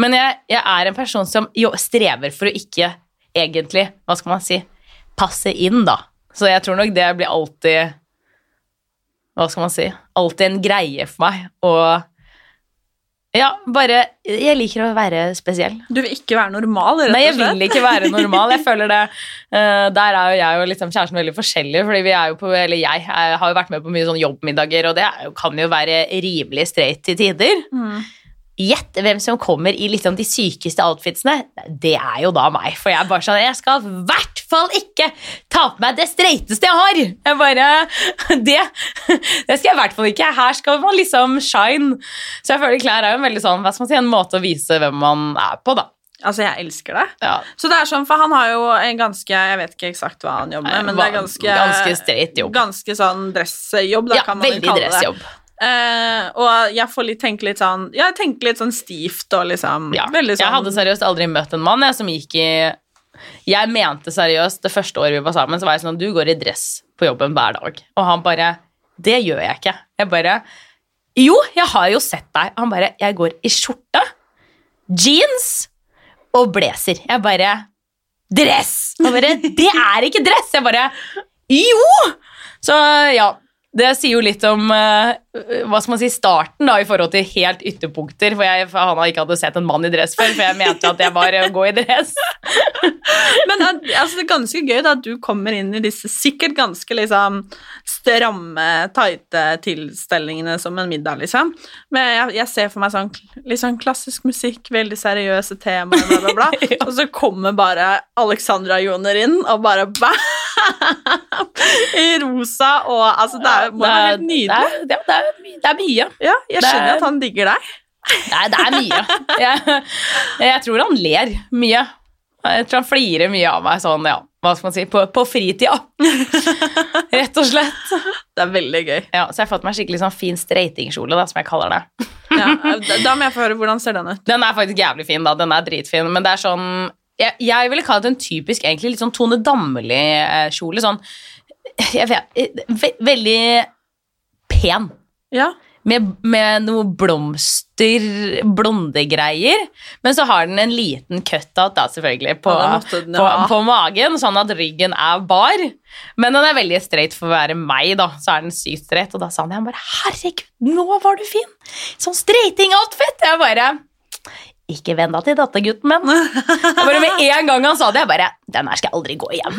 Men jeg, jeg er en person som jo strever for å ikke egentlig, hva skal man si, passe inn, da. Så jeg tror nok det blir alltid Hva skal man si? Alltid en greie for meg. Og ja, bare Jeg liker å være spesiell. Du vil ikke være normal, rett Nei, jeg vil ikke være normal. Jeg føler det uh, Der er jo jeg og liksom kjæresten veldig forskjellige, fordi vi er jo på Eller jeg, jeg har jo vært med på mye sånn jobbmiddager, og det jo, kan jo være rimelig straight til tider. Mm. Gjett hvem som kommer i liksom de sykeste outfitsene. Det er jo da meg. For jeg er bare sånn Jeg skal hvert fall ikke ta på meg det streiteste jeg har! Jeg bare Det, det skal jeg i hvert fall ikke. Her skal man liksom shine. Så jeg føler klær er jo en veldig sånn Hva skal man si, en måte å vise hvem man er på, da. Altså, jeg elsker det. Ja. Så det er sånn, for han har jo en ganske Jeg vet ikke eksakt hva han jobber med, men det er ganske Ganske straight jobb. Ganske sånn dressjobb, da Ja, kan man jo kalle det. dressjobb. Eh, og jeg får litt, tenke litt sånn Ja, jeg tenker litt sånn stivt og liksom Ja. Sånn Jeg hadde seriøst aldri møtt en mann jeg, som gikk i Jeg mente seriøst det første året vi var sammen, så var jeg sånn Du går i dress på jobben hver dag. Og han bare Det gjør jeg ikke. Jeg bare Jo, jeg har jo sett deg. Han bare Jeg går i skjorte, jeans og blazer. Jeg bare Dress! Han bare Det er ikke dress! Jeg bare Jo! Så ja. Det sier jo litt om eh, hva skal man si, starten da, i forhold til helt ytterpunkter. For, jeg, for han ikke hadde sett en mann i dress før, for jeg mente at jeg var å gå i dress. Men eh, altså, det er ganske gøy da at du kommer inn i disse sikkert ganske liksom stramme, tighte tilstelningene som en middag, liksom. Men jeg, jeg ser for meg sånn sånn klassisk musikk, veldig seriøse temaer, bla, bla, bla. Ja. Og så kommer bare Alexandra Joner inn og bare bam! Rosa og Altså, det er, må være helt det, nydelig. det, er, det, er, det er mye. Ja, jeg er- skjønner at han digger deg. Nei, det er mye. Jeg, jeg tror han ler mye. Jeg tror han flirer mye av meg sånn, ja, hva skal man si, på, på fritida. Rett og slett. Det er veldig gøy. Ja, så jeg har fått meg skikkelig sånn fin straightingkjole, da, som jeg kaller det. Ja, da må jeg få høre hvordan ser den ut. Den er faktisk jævlig fin, da. Den er dritfin, men det er sånn Jeg, jeg ville kalt det en typisk egentlig litt sånn Tone Damli-kjole. Sånn Jeg vet ve Veldig pen. Ja. Med, med noe blomster, blondegreier. Men så har den en liten cutout, da, selvfølgelig, på, Ja, den ja. på, på magen, sånn at ryggen er bar. Men den er veldig straight for å være meg, da. Så er den sykt straight. Og da sa han jeg bare Herregud, nå var du fin! Sånn straighting-outfit! Jeg bare Ikke venn deg til dette, gutten min. Jeg bare Med en gang han sa det, jeg bare Den her skal jeg aldri gå igjen.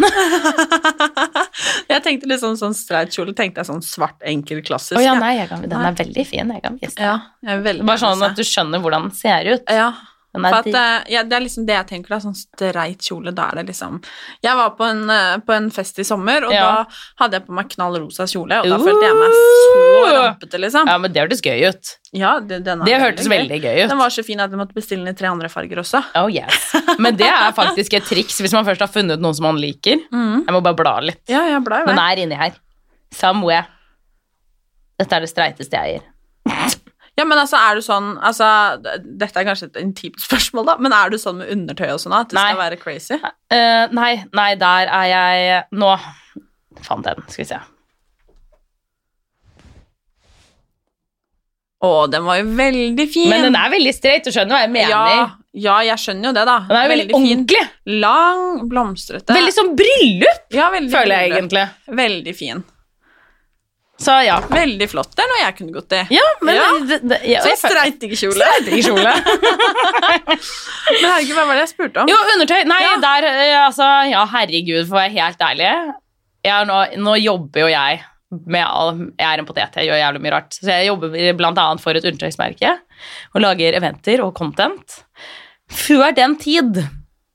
Jeg tenkte litt sånn, sånn streit kjole, tenkte jeg sånn svart, enkel, klassisk. Oh, ja, nei, jeg kan, den er veldig fin. Jeg kan vise deg. Ja, Bare sånn at du skjønner hvordan den ser ut. Ja, For at, eh, ja, det er liksom det jeg tenker, da, sånn streit kjole, da er det liksom Jeg var på en, eh, på en fest i sommer, og Ja. da hadde jeg på meg knall rosa kjole, og da Uh. følte jeg meg så rampete, liksom. Ja, men det hørtes gøy ut. Ja, det, den Det hørtes veldig gøy ut. Den var så fin at jeg måtte bestille den i tre andre farger også. Oh yes. Men det er faktisk et triks hvis man først har funnet noen som man liker. Mm. Jeg må bare bla litt. Ja, jeg ble jo Den er inni her. Somewhere. Dette er det streiteste jeg eier. Ja, men altså, er du sånn altså, Dette er kanskje et intimt spørsmål, da, men er du sånn med undertøy og sånn at det Nei. skal være crazy? Uh, nei, nei, der er jeg nå. Fant den, skal vi se. Å, den var jo veldig fin. Men den er veldig streit, du skjønner hva jeg mener. ja, ja, jeg skjønner jo det, da. Den er jo veldig, fin. ordentlig. Lang, blomstrete. Veldig som bryllup, ja, veldig føler jeg bryllup. egentlig. Veldig fin. Så ja. Veldig flott. Det er noe jeg kunne gått i. Ja, men Ja. Det, det, ja, Så jeg føler- streitingkjole. Streitingkjole. Men herregud, hva var det jeg spurte om? Jo, undertøy. Nei, Ja. der eh, Altså, ja, herregud, for å være helt ærlig. Nå, nå jobber jo jeg med all Jeg er en potet, jeg gjør jævlig mye rart. Så jeg jobber blant annet for et undertøysmerke og lager eventer og content. Før den tid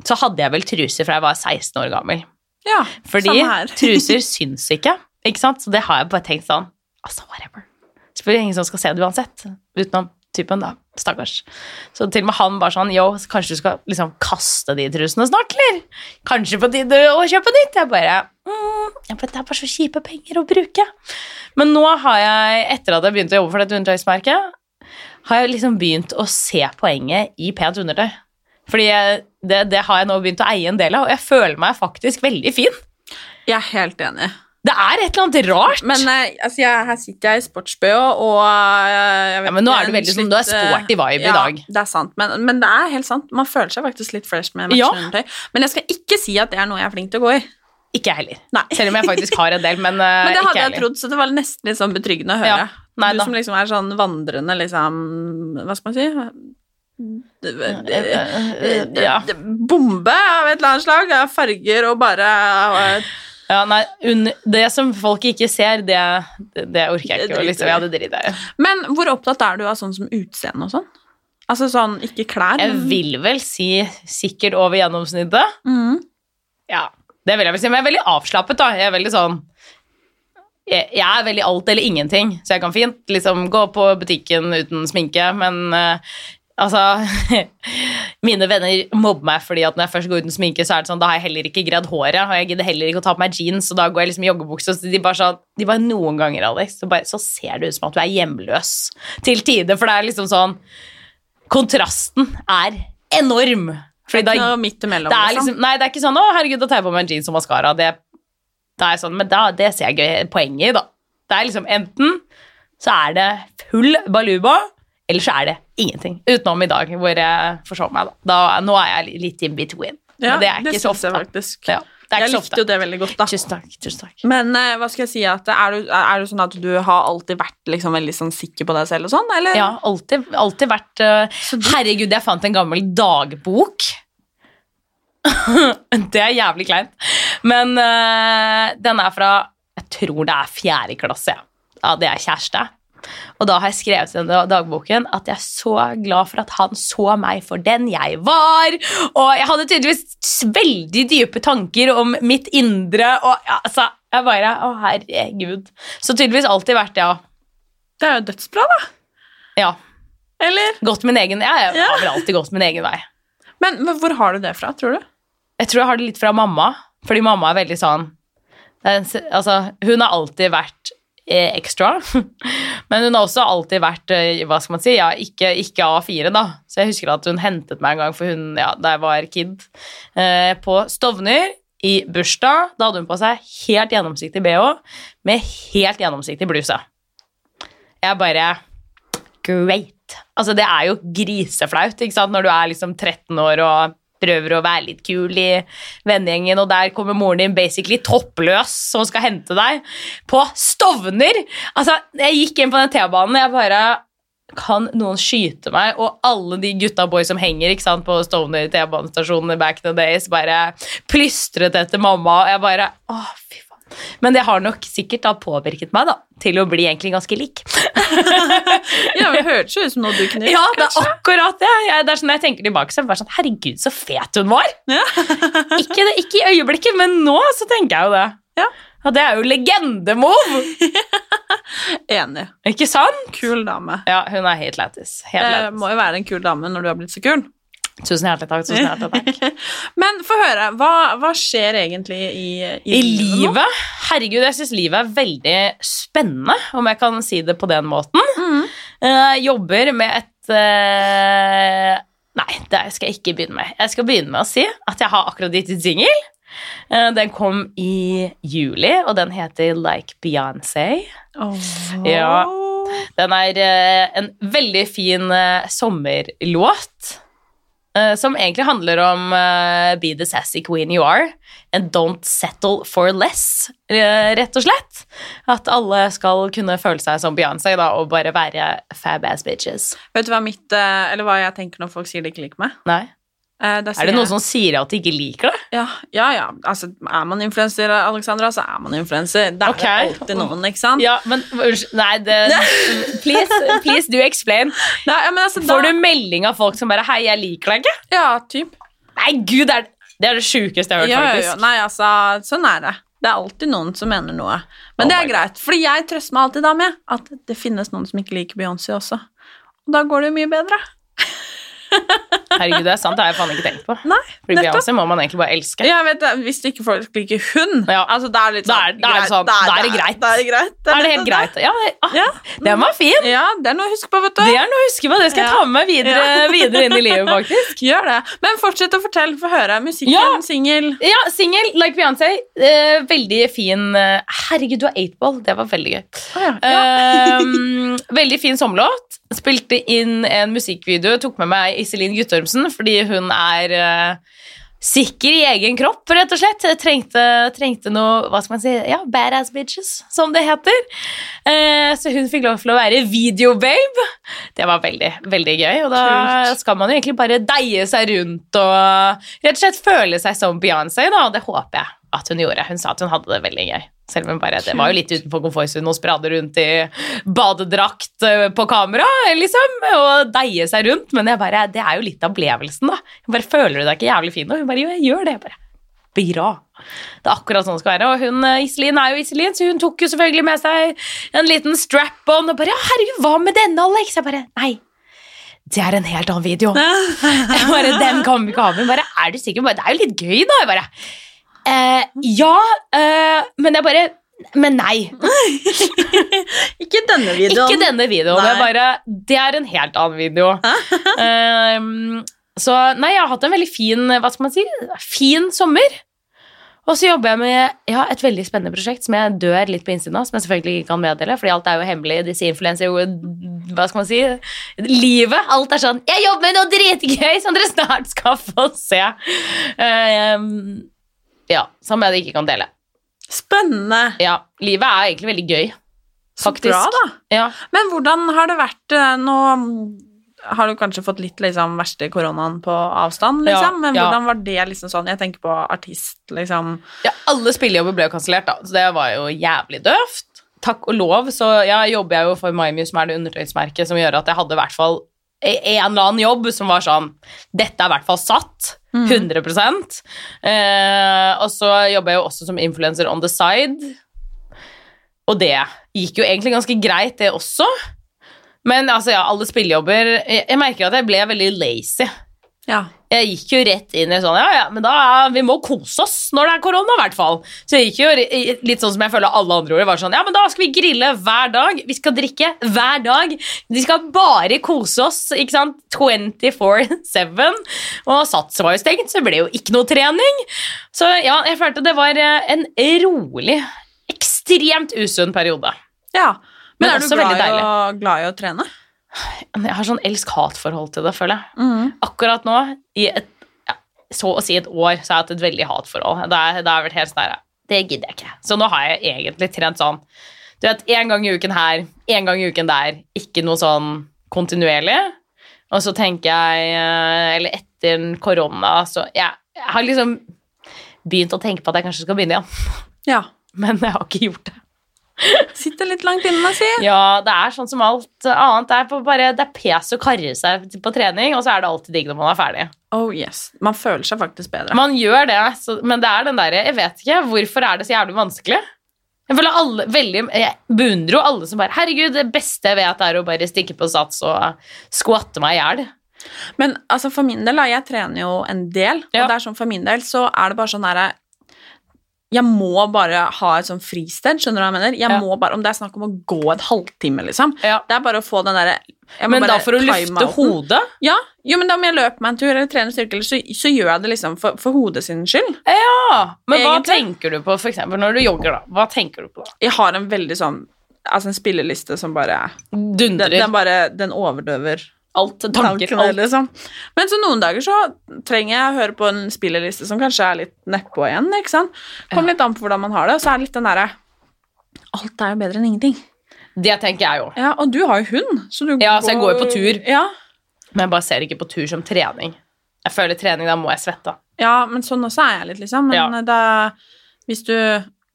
så hadde jeg vel truser fra jeg var 16 år gammel. Ja, Fordi truser syns ikke, ikke sant? Så det har jeg bare tenkt sånn Altså, whatever. Selvfølgelig ingen som skal se det uansett, utenom typen, da. Stakkars. Så til og med han bare sånn Yo, kanskje du skal liksom kaste de trusene snart, eller? Kanskje på tide å kjøpe nytt? Jeg bare mm, jeg for Det er bare så kjipe penger å bruke. Men nå har jeg, etter at jeg begynte å jobbe for dette undertøysmerket, har jeg liksom begynt å se poenget i pent undertøy. Fordi jeg, det, det har jeg nå begynt å eie en del av, og jeg føler meg faktisk veldig fin. Jeg er helt enig. Det er et eller annet rart. Men eh, altså, jeg, her sitter jeg i sports-BH, og eh, jeg vet Ja, men nå er du veldig sånn, du er slitt, eh, sporty vibe i ja, dag. Det er sant, men, men det er helt sant. Man føler seg faktisk litt fresh med Ja. Men jeg skal ikke si at det er noe jeg er flink til å gå i. ikke jeg heller. Nei. Selv om jeg faktisk har en del, men, Men det hadde jeg trodd, så det var nesten litt sånn betryggende å høre. Nei du da. som liksom er sånn vandrende, liksom Hva skal man si? Ja. Bombe av et eller annet slag. Farger og bare ja, nei, det som folk ikke ser, det, det, orker jeg ikke. Liksom, ja, det driter jeg i. Men hvor opptatt er du av sånn som utseende og sånn? Altså sånn, ikke klær, Jeg vil vel si sikkert over gjennomsnittet. Mm. Ja, det vil jeg vel si. Men jeg er veldig avslappet, da. Jeg er veldig sånn jeg, jeg er veldig alt eller ingenting, så jeg kan fint liksom gå på butikken uten sminke, men eh, altså Mine venner mobber meg fordi at når jeg først går uten sminke, så er det sånn, da har jeg heller ikke gredd håret, og jeg gidder heller ikke å ta på meg jeans, og da går jeg liksom i joggebukse, så de bare sånn De bare noen ganger, Alex, så, bare, så ser det ut som at du er hjemløs til tider, for det er liksom sånn Kontrasten er enorm. Fordi Det er ikke noe midt imellom, det er liksom. liksom, nei, det er ikke sånn 'Å, herregud, da tar jeg på meg jeans og maskara'. Det, det er sånn, men da, det ser jeg gøy poenget i, da. Det er liksom enten så er det full baluba, eller så er det ingenting. Utenom i dag, hvor jeg forsov meg, da. da. Nå er jeg litt in between. Ja, men det er ikke så ofte. jeg faktisk. Ja, Jeg likte jo det veldig godt, da. Tusen takk. tusen takk. Men uh, hva skal jeg si at er du, er du sånn at du har alltid vært liksom veldig sånn sikker på deg selv og sånn, eller? Ja, alltid, alltid vært uh, Herregud, jeg fant en gammel dagbok. det er jævlig kleint. Men uh, den er fra Jeg tror det er fjerde klasse. Ja. Ja, det er kjæreste. Og da har jeg skrevet i dagboken at jeg er så glad for at han så meg for den jeg var. Og jeg hadde tydeligvis veldig dype tanker om mitt indre. Og ja, altså, jeg bare Å, herregud. Så tydeligvis alltid vært, ja. Det er jo dødsbra, da. ja Eller? gått min egen ja, Jeg Ja. har vel alltid gått min egen vei. Men, men hvor har du det fra, tror du? Jeg tror jeg har det litt fra mamma, fordi mamma er veldig sånn det altså, Hun har alltid vært eh, ekstra, men hun har også alltid vært eh, hva skal man si, ja, ikke, ikke A4, da. Så jeg husker at hun hentet meg en gang for hun, ja, da jeg var kid, eh, på Stovner i bursdag. Da hadde hun på seg helt gjennomsiktig bh med helt gjennomsiktig bluse. Jeg bare Great. Altså, det er jo griseflaut ikke sant? når du er liksom 13 år og prøver å være litt kul i vennegjengen, og der kommer moren din basically toppløs som skal hente deg på Stovner! Altså, jeg gikk inn på den T-banen, jeg bare kan noen skyte meg? Og alle de gutta boys som henger ikke sant, på Stovner T-banestasjonen back in the days, bare plystret etter mamma, og jeg bare Å, fy faen. Men det har nok sikkert da påvirket meg da, til å bli egentlig ganske lik. Ja, men Det hørtes jo ut som noe du kunne Ja, det er akkurat det. Jeg, det er sånn, jeg tenker tilbake, så bare sånn Herregud, så fet hun var! Ja. ikke, det, ikke i øyeblikket, men nå så tenker jeg jo det. Ja. Og det er jo legendemove! Enig. Ikke sant? Kul dame. Ja, hun er helt lættis. Det må jo være en kul dame når du har blitt så kul. Tusen hjertelig takk. tusen hjertelig takk. Men få høre, hva, hva skjer egentlig i, I nå? livet? Herregud, jeg syns livet er veldig spennende, om jeg kan si det på den måten. Mm. Jeg jobber med et uh, Nei, det skal jeg ikke begynne med. Jeg skal begynne med å si at jeg har akkurat gitt ut singel. Uh, Den kom i juli, og den heter Like Beyoncé. Oh. Ja. Den er eh, en veldig fin eh, sommerlåt. Eh, som egentlig handler om eh, Be the sassy queen you are, and don't settle for less, eh, rett og slett. At alle skal kunne føle seg som Beyoncé da, og bare være fab ass bitches. Vet du hva mitt Eller hva jeg tenker når folk sier de ikke liker meg? Nei. Er det noen jeg- som sier at de ikke liker det? Ja, ja. ja. Altså, er man influenser, Alexandra, så er man influenser. Det er okay. alltid noen, ikke sant? Ja, men Nei, det Please, please do explain. Nei, ja, men altså, da, Får du melding av folk som bare 'Hei, jeg liker deg ikke'? Ja, typ. Nei, gud, det er det, er det sjukeste jeg har hørt, Ja, ja, faktisk. ja. Nei, altså, sånn er det. Det er alltid noen som mener noe. Men Oh det er greit, fordi jeg trøster meg alltid da med at det finnes noen som ikke liker Beyoncé også. Og da går det jo mye bedre. Herregud, det er sant, det har jeg faen ikke tenkt på. Nei, Fordi. Beyoncé må man egentlig bare elske. Ja, vet du, Hvis ikke folk liker hun, Ja. altså, da er det litt sånn er- da er det sånn, da er det greit. Da er det greit. er det helt greit? Ja, det, ah, Ja. Den var fin! Ja, det er noe å huske på, vet du. Det er noe å huske på. Det skal jeg ta med meg videre, videre inn i livet, faktisk. Gjør det. Men fortsett å fortelle, få høre. Musikken, Ja. singel. Ja, singel, like Beyoncé. Eh, veldig fin eh, Herregud, du har 8-ball. Det var veldig gøy. Ah, ja. Ja. Um, veldig fin sommerlåt. Spilte inn en musikkvideo. Tok med meg Iselin Guttormsen fordi hun er uh, sikker i egen kropp, rett og slett. Jeg Trengte, trengte noe hva skal man si, ja, badass bitches, som det heter. Eh, så hun fikk lov til å være videobabe. Det var veldig, veldig gøy. Og da Kult. skal man jo egentlig bare deie seg rundt og rett og slett føle seg som Beyoncé, da, det håper jeg at hun gjorde. Hun sa at hun hadde det veldig gøy. Selv om bare, det var jo litt utenfor komfortsonen å sprade rundt i badedrakt eh, på kamera, liksom, og deie seg rundt, men jeg bare, det er jo litt av opplevelsen, da. Jeg bare føler du deg ikke jævlig fin, og hun bare, jo, jeg gjør det, jeg bare. Bra. Det er akkurat sånn det skal være. Og hun, eh, Iselin er jo Iselin, så hun tok jo selvfølgelig med seg en liten strap-on og bare ja, herregud, hva med denne, Alex? Jeg bare nei. Det er en helt annen video. Jeg bare, Den kan vi ikke ha med. Bare, er du sikker? Bare, det er jo litt gøy, da. Jeg bare, eh, ja, eh, men jeg bare Men nei. Ikke denne videoen. Ikke denne videoen. Det er, bare, det er en helt annen video. Ehm, så nei, jeg har hatt en veldig fin hva skal man si, fin sommer. Og så jobber jeg med ja, et veldig spennende prosjekt som jeg dør litt på innsiden av, som jeg selvfølgelig ikke kan meddele, fordi alt er jo hemmelig. Disse influensere Hva skal man si? Livet. Alt er sånn 'Jeg jobber med noe dritgøy som dere snart skal få se'. Ehm, ja, som jeg ikke kan dele. Spennende. Ja, livet er egentlig veldig gøy. Så bra, da. Ja. Men hvordan har det vært eh, nå har du kanskje fått litt liksom, verste koronaen på avstand, Ja, liksom? Men ja. hvordan var det liksom sånn? Jeg tenker på artist, liksom. Ja, alle spillejobber ble jo kansellert, da, så det var jo jævlig døvt. Takk og lov, så ja, jobber jeg jo for MyMu, som er det undertøysmerket som gjør at jeg hadde i hvert fall en eller annen jobb som var sånn Dette er i hvert fall satt. 100 eh, Og så jobber jeg jo også som influencer on the side. Og det gikk jo egentlig ganske greit, det også. Men altså, ja, alle spillejobber jeg, jeg merker at jeg ble veldig lazy. Ja. Jeg gikk jo rett inn i sånn, ja, ja, men da, vi må kose oss når det er korona, i hvert fall. Så jeg gikk jo litt sånn som jeg føler alle andre ord var sånn, ja, men da skal vi grille hver dag, vi skal drikke hver dag, vi skal bare kose oss, ikke sant, 24-7, og Sats var jo stengt, så det ble jo ikke noe trening. Så ja, jeg følte det var eh, en rolig, ekstremt usunn periode. ja. Men, Men er du glad i, å, glad i å trene? Jeg har sånn elsk-hat-forhold til det, føler jeg. Mm. akkurat nå, i et, ja, så å si et år, så har jeg hatt et veldig hatforhold. Det, det har vært helt sånn det gidder jeg ikke. Så nå har jeg egentlig trent sånn, du vet, en gang i uken her, en gang i uken der, ikke noe sånn kontinuerlig. Og så tenker jeg, eh, eller etter korona, så jeg, jeg har liksom begynt å tenke på at jeg kanskje skal begynne igjen. Ja. men jeg har ikke gjort det. Sitter litt langt inne, si. Ja, det er sånn som alt annet. Det er, på bare, det er pes å karre seg på trening, og så er det alltid digg når man er ferdig. Oh yes. Man føler seg faktisk bedre. Man gjør det, så, men det er den derre Jeg vet ikke, hvorfor er det så jævlig vanskelig? Jeg føler alle veldig Jeg beundrer jo alle som bare Herregud, det beste jeg vet, er å bare stikke på sats og skvatte meg i hjel. Men altså, for min del, jeg trener jo en del, Ja. og det er sånn for min del så er det bare sånn derre jeg må bare ha et sånn fristed, skjønner du hva jeg mener? Jeg Ja. må bare, Om det er snakk om å gå en halvtime, liksom. Ja. Det er bare å få den derre Men da for å løfte hodet Ja, jo, men da om jeg løper meg en tur eller trener styrke, så, så gjør jeg det liksom for, for hodet sin skyld. Ja, Men hva tenker du på for eksempel når du jogger, da? Hva tenker du på da? Jeg har en veldig sånn Altså en spilleliste som bare Den, den bare Den overdøver alt. Tanker. tankene, Alt. liksom. Men så noen dager så trenger jeg å høre på en spillerliste som kanskje er litt nedpå igjen, ikke sant. Kommer litt an på hvordan man har det, og så er det litt den derre Alt er jo bedre enn ingenting. Det tenker jeg jo. Ja, og du har jo hund, så du Ja, så jeg går jo på tur. Ja, Men jeg bare ser ikke på tur som trening. Jeg føler trening, da må jeg svette. ja, men sånn også er jeg litt, liksom. Men Ja. da Hvis du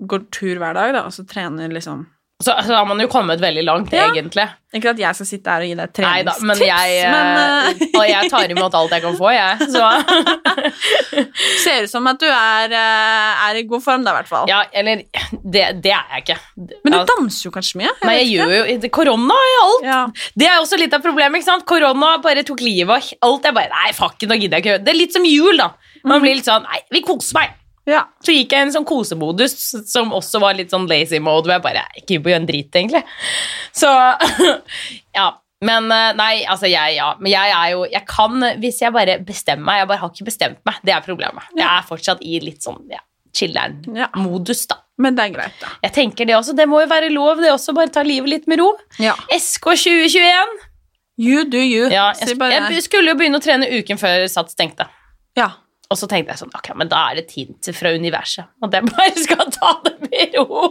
går tur hver dag, da, og så trener liksom Så, så har man jo kommet veldig langt, Ja. egentlig. Ikke at jeg skal sitte her og gi deg treningstips, men jeg, men, eh, og jeg tar imot alt jeg kan få, jeg. Så ser ut som at du er, eh, er i god form, da, i hvert fall. ja, eller Det, det er jeg ikke. Men du danser jo kanskje mye? Nei, jeg gjør jo det- Korona er alt. ja. Det er også litt av problemet. ikke sant? Korona bare tok livet av alt. Jeg bare, nei, fuck it, nå gidder jeg ikke. Det er litt som jul, da. Man blir litt sånn Nei, vi koser meg. Ja. Så gikk jeg i en sånn kosemodus som også var litt sånn lazy mode, hvor jeg bare ikke på å gjøre en drit, egentlig. Så ja. Men eh, nei, altså jeg, ja. Men jeg er jo Jeg kan, hvis jeg bare bestemmer meg Jeg bare har ikke bestemt meg. Det er problemet. Jeg er fortsatt i litt sånn ja, chiller'n-modus, da. Men det er greit, da. Jeg tenker det også. Det må jo være lov, det også. Bare ta livet litt med ro. Ja. SK 2021. You do you. Ja, Si jeg, jeg skulle jo begynne å trene uken før Sats stengte. Ja. Og så tenkte jeg sånn, ok, men da er det et hint fra universet. Og det bare skal ta det med ro.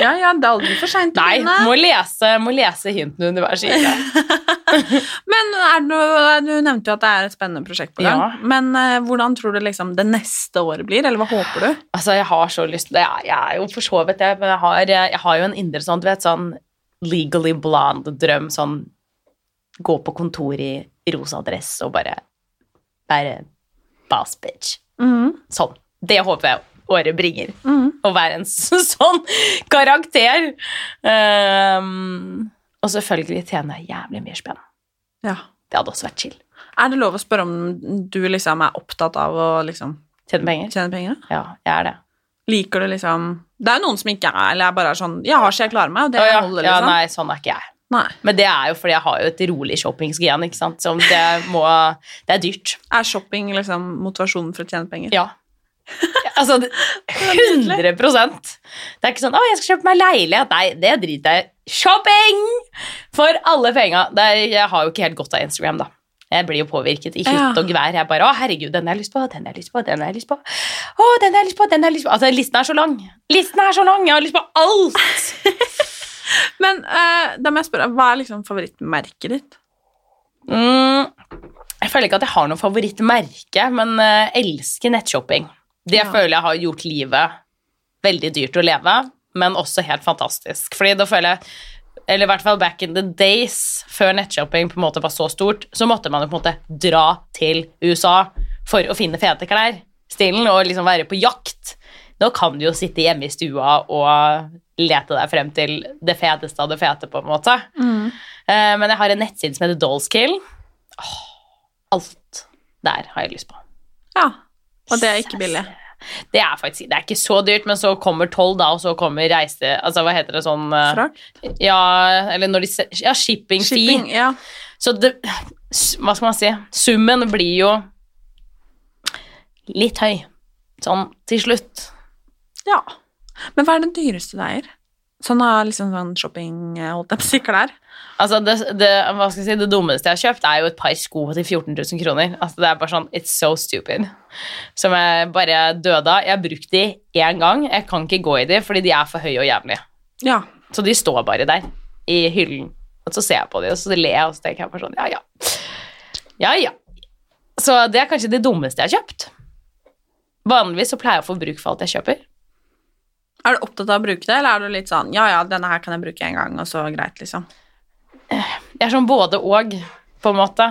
ja, ja, det er aldri for seint Nei, må lese, må lese hintene universet gir. Men er det noe, du nevnte jo at det er et spennende prosjekt på gang. Ja. Men uh, hvordan tror du liksom det neste året blir, eller hva håper du? Altså, jeg har så lyst til det. Jeg, jeg er jo for så vidt det, men jeg har, jeg har jo en indre sånn, du vet, sånn legally blonde-drøm, sånn gå på kontor i rosa dress og bare være boss bitch. Mm. Sånn. Det håper jeg året bringer. Mm. Å være en sånn karakter. Um, og selvfølgelig tjene jævlig mye spenn. Ja. Det hadde også vært chill. Er det lov å spørre om du liksom er opptatt av å liksom Tjene penger. tjene penger? Ja, jeg er det. Liker du liksom Det er jo noen som ikke er eller jeg bare er sånn Jeg har så jeg klarer meg, og det ja. holder, ja, liksom. nei, sånn er ikke jeg. Nei. Men det er jo fordi jeg har jo et rolig shoppingsgen, ikke sant. Så det må Det er dyrt. Er shopping liksom motivasjonen for å tjene penger? Ja. Altså, det- 100 Det er ikke sånn 'Å, jeg skal kjøpe meg leilighet'. Nei, det driter jeg i. Shopping! For alle penga. Jeg har jo ikke helt godt av Instagram, da. Jeg blir jo påvirket i hytt og gevær. Jeg bare 'Å, herregud, den har jeg lyst på, den har jeg lyst på, den har jeg lyst på'. Å, den har jeg lyst på, den har jeg lyst på. Altså, listen er så lang. Listen er så lang. Jeg har lyst på alt. Men uh, da må jeg spørre, hva er liksom favorittmerket ditt? Mm, jeg føler ikke at jeg har noe favorittmerke, men uh, elsker nettshopping. Det Ja. føler jeg har gjort livet veldig dyrt å leve, men også helt fantastisk. Fordi da føler jeg eller i hvert fall back in the days, før nettshopping på en måte var så stort, så måtte man jo på en måte dra til USA for å finne fete klær. Stilen og liksom være på jakt. Nå kan du jo sitte hjemme i stua og lete deg frem til det feteste av det fete, på en måte. Eh, men jeg har en nettside som heter Dollskill. Åh, alt der har jeg lyst på. Ja. Og det er ikke billig. Det er faktisk det er ikke så dyrt, men så kommer toll, da, og så kommer reise... Altså, hva heter det sånn eh, Frakk? Ja, eller når de Ja, shipping, Shipping, fee. ja. Så det Hva skal man si? Summen blir jo litt høy. Sånn til slutt. ja. Men hva er det dyreste du eier? Sånn av liksom sånn shopping, eh, holdt jeg på å si, klær? Altså, det, det, hva skal jeg si, det dummeste jeg har kjøpt, er jo et par sko til 14 000 kroner. Altså, det er bare sånn It's so stupid. Som jeg bare døde av. Jeg har brukt de én gang. Jeg kan ikke gå i de fordi de er for høye og jævlige. Ja. Så de står bare der i hyllen. Og så ser jeg på de, og så ler jeg, og så tenker jeg bare sånn Ja, ja. Ja, ja. Så det er kanskje det dummeste jeg har kjøpt. Vanligvis så pleier jeg å få bruk for alt jeg kjøper. Er du opptatt av å bruke det, eller er du litt sånn ja ja, denne her kan jeg bruke en gang, og så greit, liksom? Jeg er sånn både og, på en måte.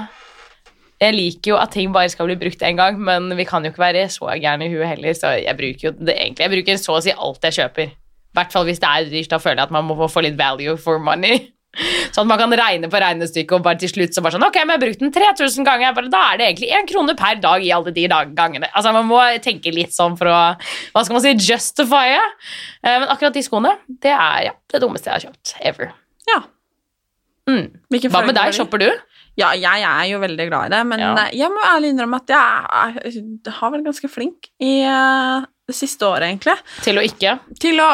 Jeg liker jo at ting bare skal bli brukt én gang, men vi kan jo ikke være så gærne i huet heller, så jeg bruker jo det egentlig. Jeg bruker så å si alt jeg kjøper. I hvert fall hvis det er dyrt, da føler jeg at man må få litt value for money. Sånn at man kan regne på regnestykket, og bare til slutt så bare sånn Ok, men jeg har brukt den 3000 ganger, bare, da er det egentlig én krone per dag i alle de dag gangene. Altså, man må tenke litt sånn for å Hva skal man si? Justifye. Eh, Men akkurat de skoene, det er ja, det dummeste jeg har kjøpt ever. Ja. Mm. Hva med deg? Shopper du? Ja, jeg er jo veldig glad i det, men Ja. eh, jeg må ærlig innrømme at jeg, er- har vært ganske flink i eh, det siste året, egentlig, Til å ikke? til å,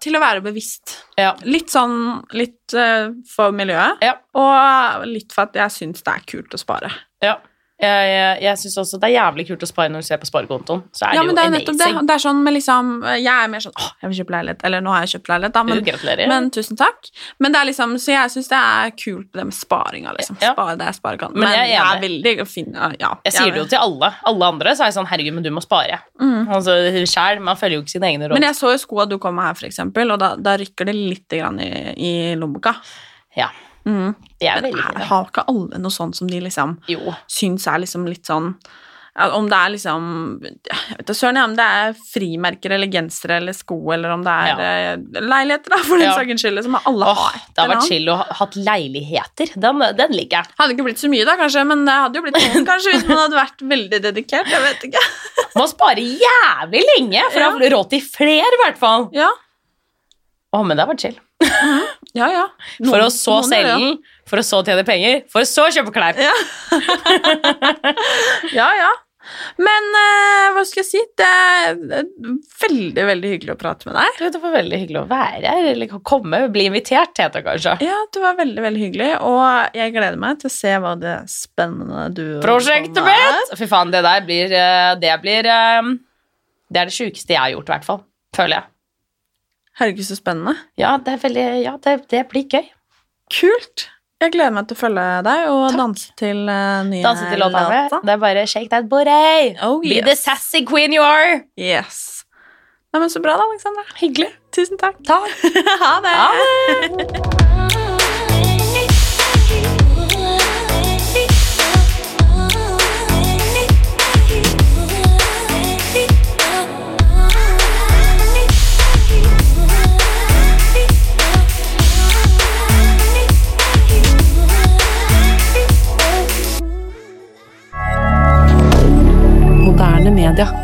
til å være bevisst. Ja. Litt sånn litt uh, for miljøet, Ja. og litt for at jeg syns det er kult å spare. ja. Jeg, jeg, jeg syns også det er jævlig kult å spare når du ser på sparekontoen. Så er Ja, det jo det er amazing. det. Det er sånn med liksom Jeg er mer sånn åh, jeg vil kjøpe leilighet, eller nå har jeg kjøpt leilighet, da, men, Gratulerer. men tusen takk. Men det er liksom, så jeg syns det er kult det med sparinga, liksom. Ja. Spare det jeg spare kan. Men Men, jeg er jeg er veldig fin, ja. jeg sier det jo til alle. Alle andre så er jeg sånn Herregud, men du må spare. Mm. Altså, sjæl. Man følger jo ikke sine egne råd. Men jeg så jo skoa du kom med her, for eksempel, og da, da rykker det litt grann i, i lommeboka. Ja, Mm. det er Men veldig her har ikke alle noe sånt som de liksom Jo. syns er liksom litt sånn Om det er liksom Jeg søren, ja, om det er frimerker eller gensere eller sko, eller om det er ja. leiligheter, da, for den Ja. saks skyld. Liksom, alle Åh, har et det har vært chill å ha hatt leiligheter. Den, den liker jeg. Hadde ikke blitt så mye, da, kanskje, men det hadde jo blitt noen, kanskje, hvis man hadde vært veldig dedikert. Jeg vet ikke. Må spare jævlig lenge for å ha råd til flere, i hvert fall. Ja, Å, men det har vært chill. ja. ja. For å så selge den, ja. for å så tjene penger, for å så kjøpe klær. Ja. ja, ja. Men uh, hva skal jeg si? Det er veldig, veldig hyggelig å prate med deg. Det var veldig hyggelig å være her, eller komme, bli invitert, heter det kanskje. Ja, det var veldig, veldig hyggelig, og jeg gleder meg til å se hva det spennende du Prosjektet mitt! Fy faen, det der blir eh, Det blir eh, Det er det sjukeste jeg har gjort, i hvert fall. Føler jeg. Herregud, så spennende. Ja, det er veldig Ja, det, det blir gøy. Kult. Jeg gleder meg til å følge deg og Takk. danse til uh, nye Danse til låta. Det er bare shake that booty. Oh, Be the sassy queen you are. Yes. Nei, men så bra da, Alexandra. Hyggelig. Tusen takk. Takk. ha det. Ha det. Media.